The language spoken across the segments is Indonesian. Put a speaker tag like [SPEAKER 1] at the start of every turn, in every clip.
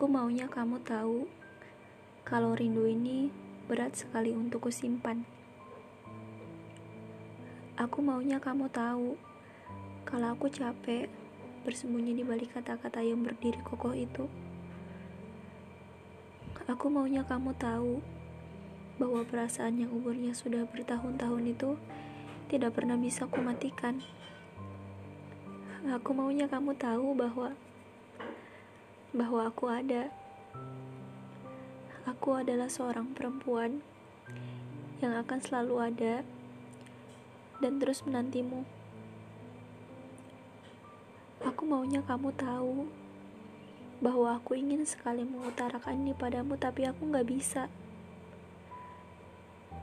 [SPEAKER 1] Aku maunya kamu tahu kalau rindu ini berat sekali untuk kusimpan. Aku maunya kamu tahu kalau aku capek bersembunyi di balik kata-kata yang berdiri kokoh itu. Aku maunya kamu tahu bahwa perasaan yang umurnya sudah bertahun-tahun itu tidak pernah bisa kumatikan. Aku maunya kamu tahu bahwa bahwa aku ada. Aku adalah seorang perempuan yang akan selalu ada dan terus menantimu. Aku maunya kamu tahu bahwa aku ingin sekali mengutarakan ini padamu, tapi aku gak bisa.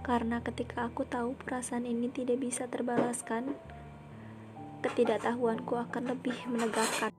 [SPEAKER 1] Karena ketika aku tahu perasaan ini tidak bisa terbalaskan, ketidaktahuanku akan lebih menegakkan.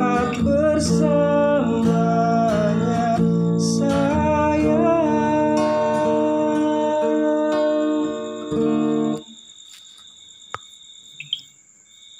[SPEAKER 2] saat bersama.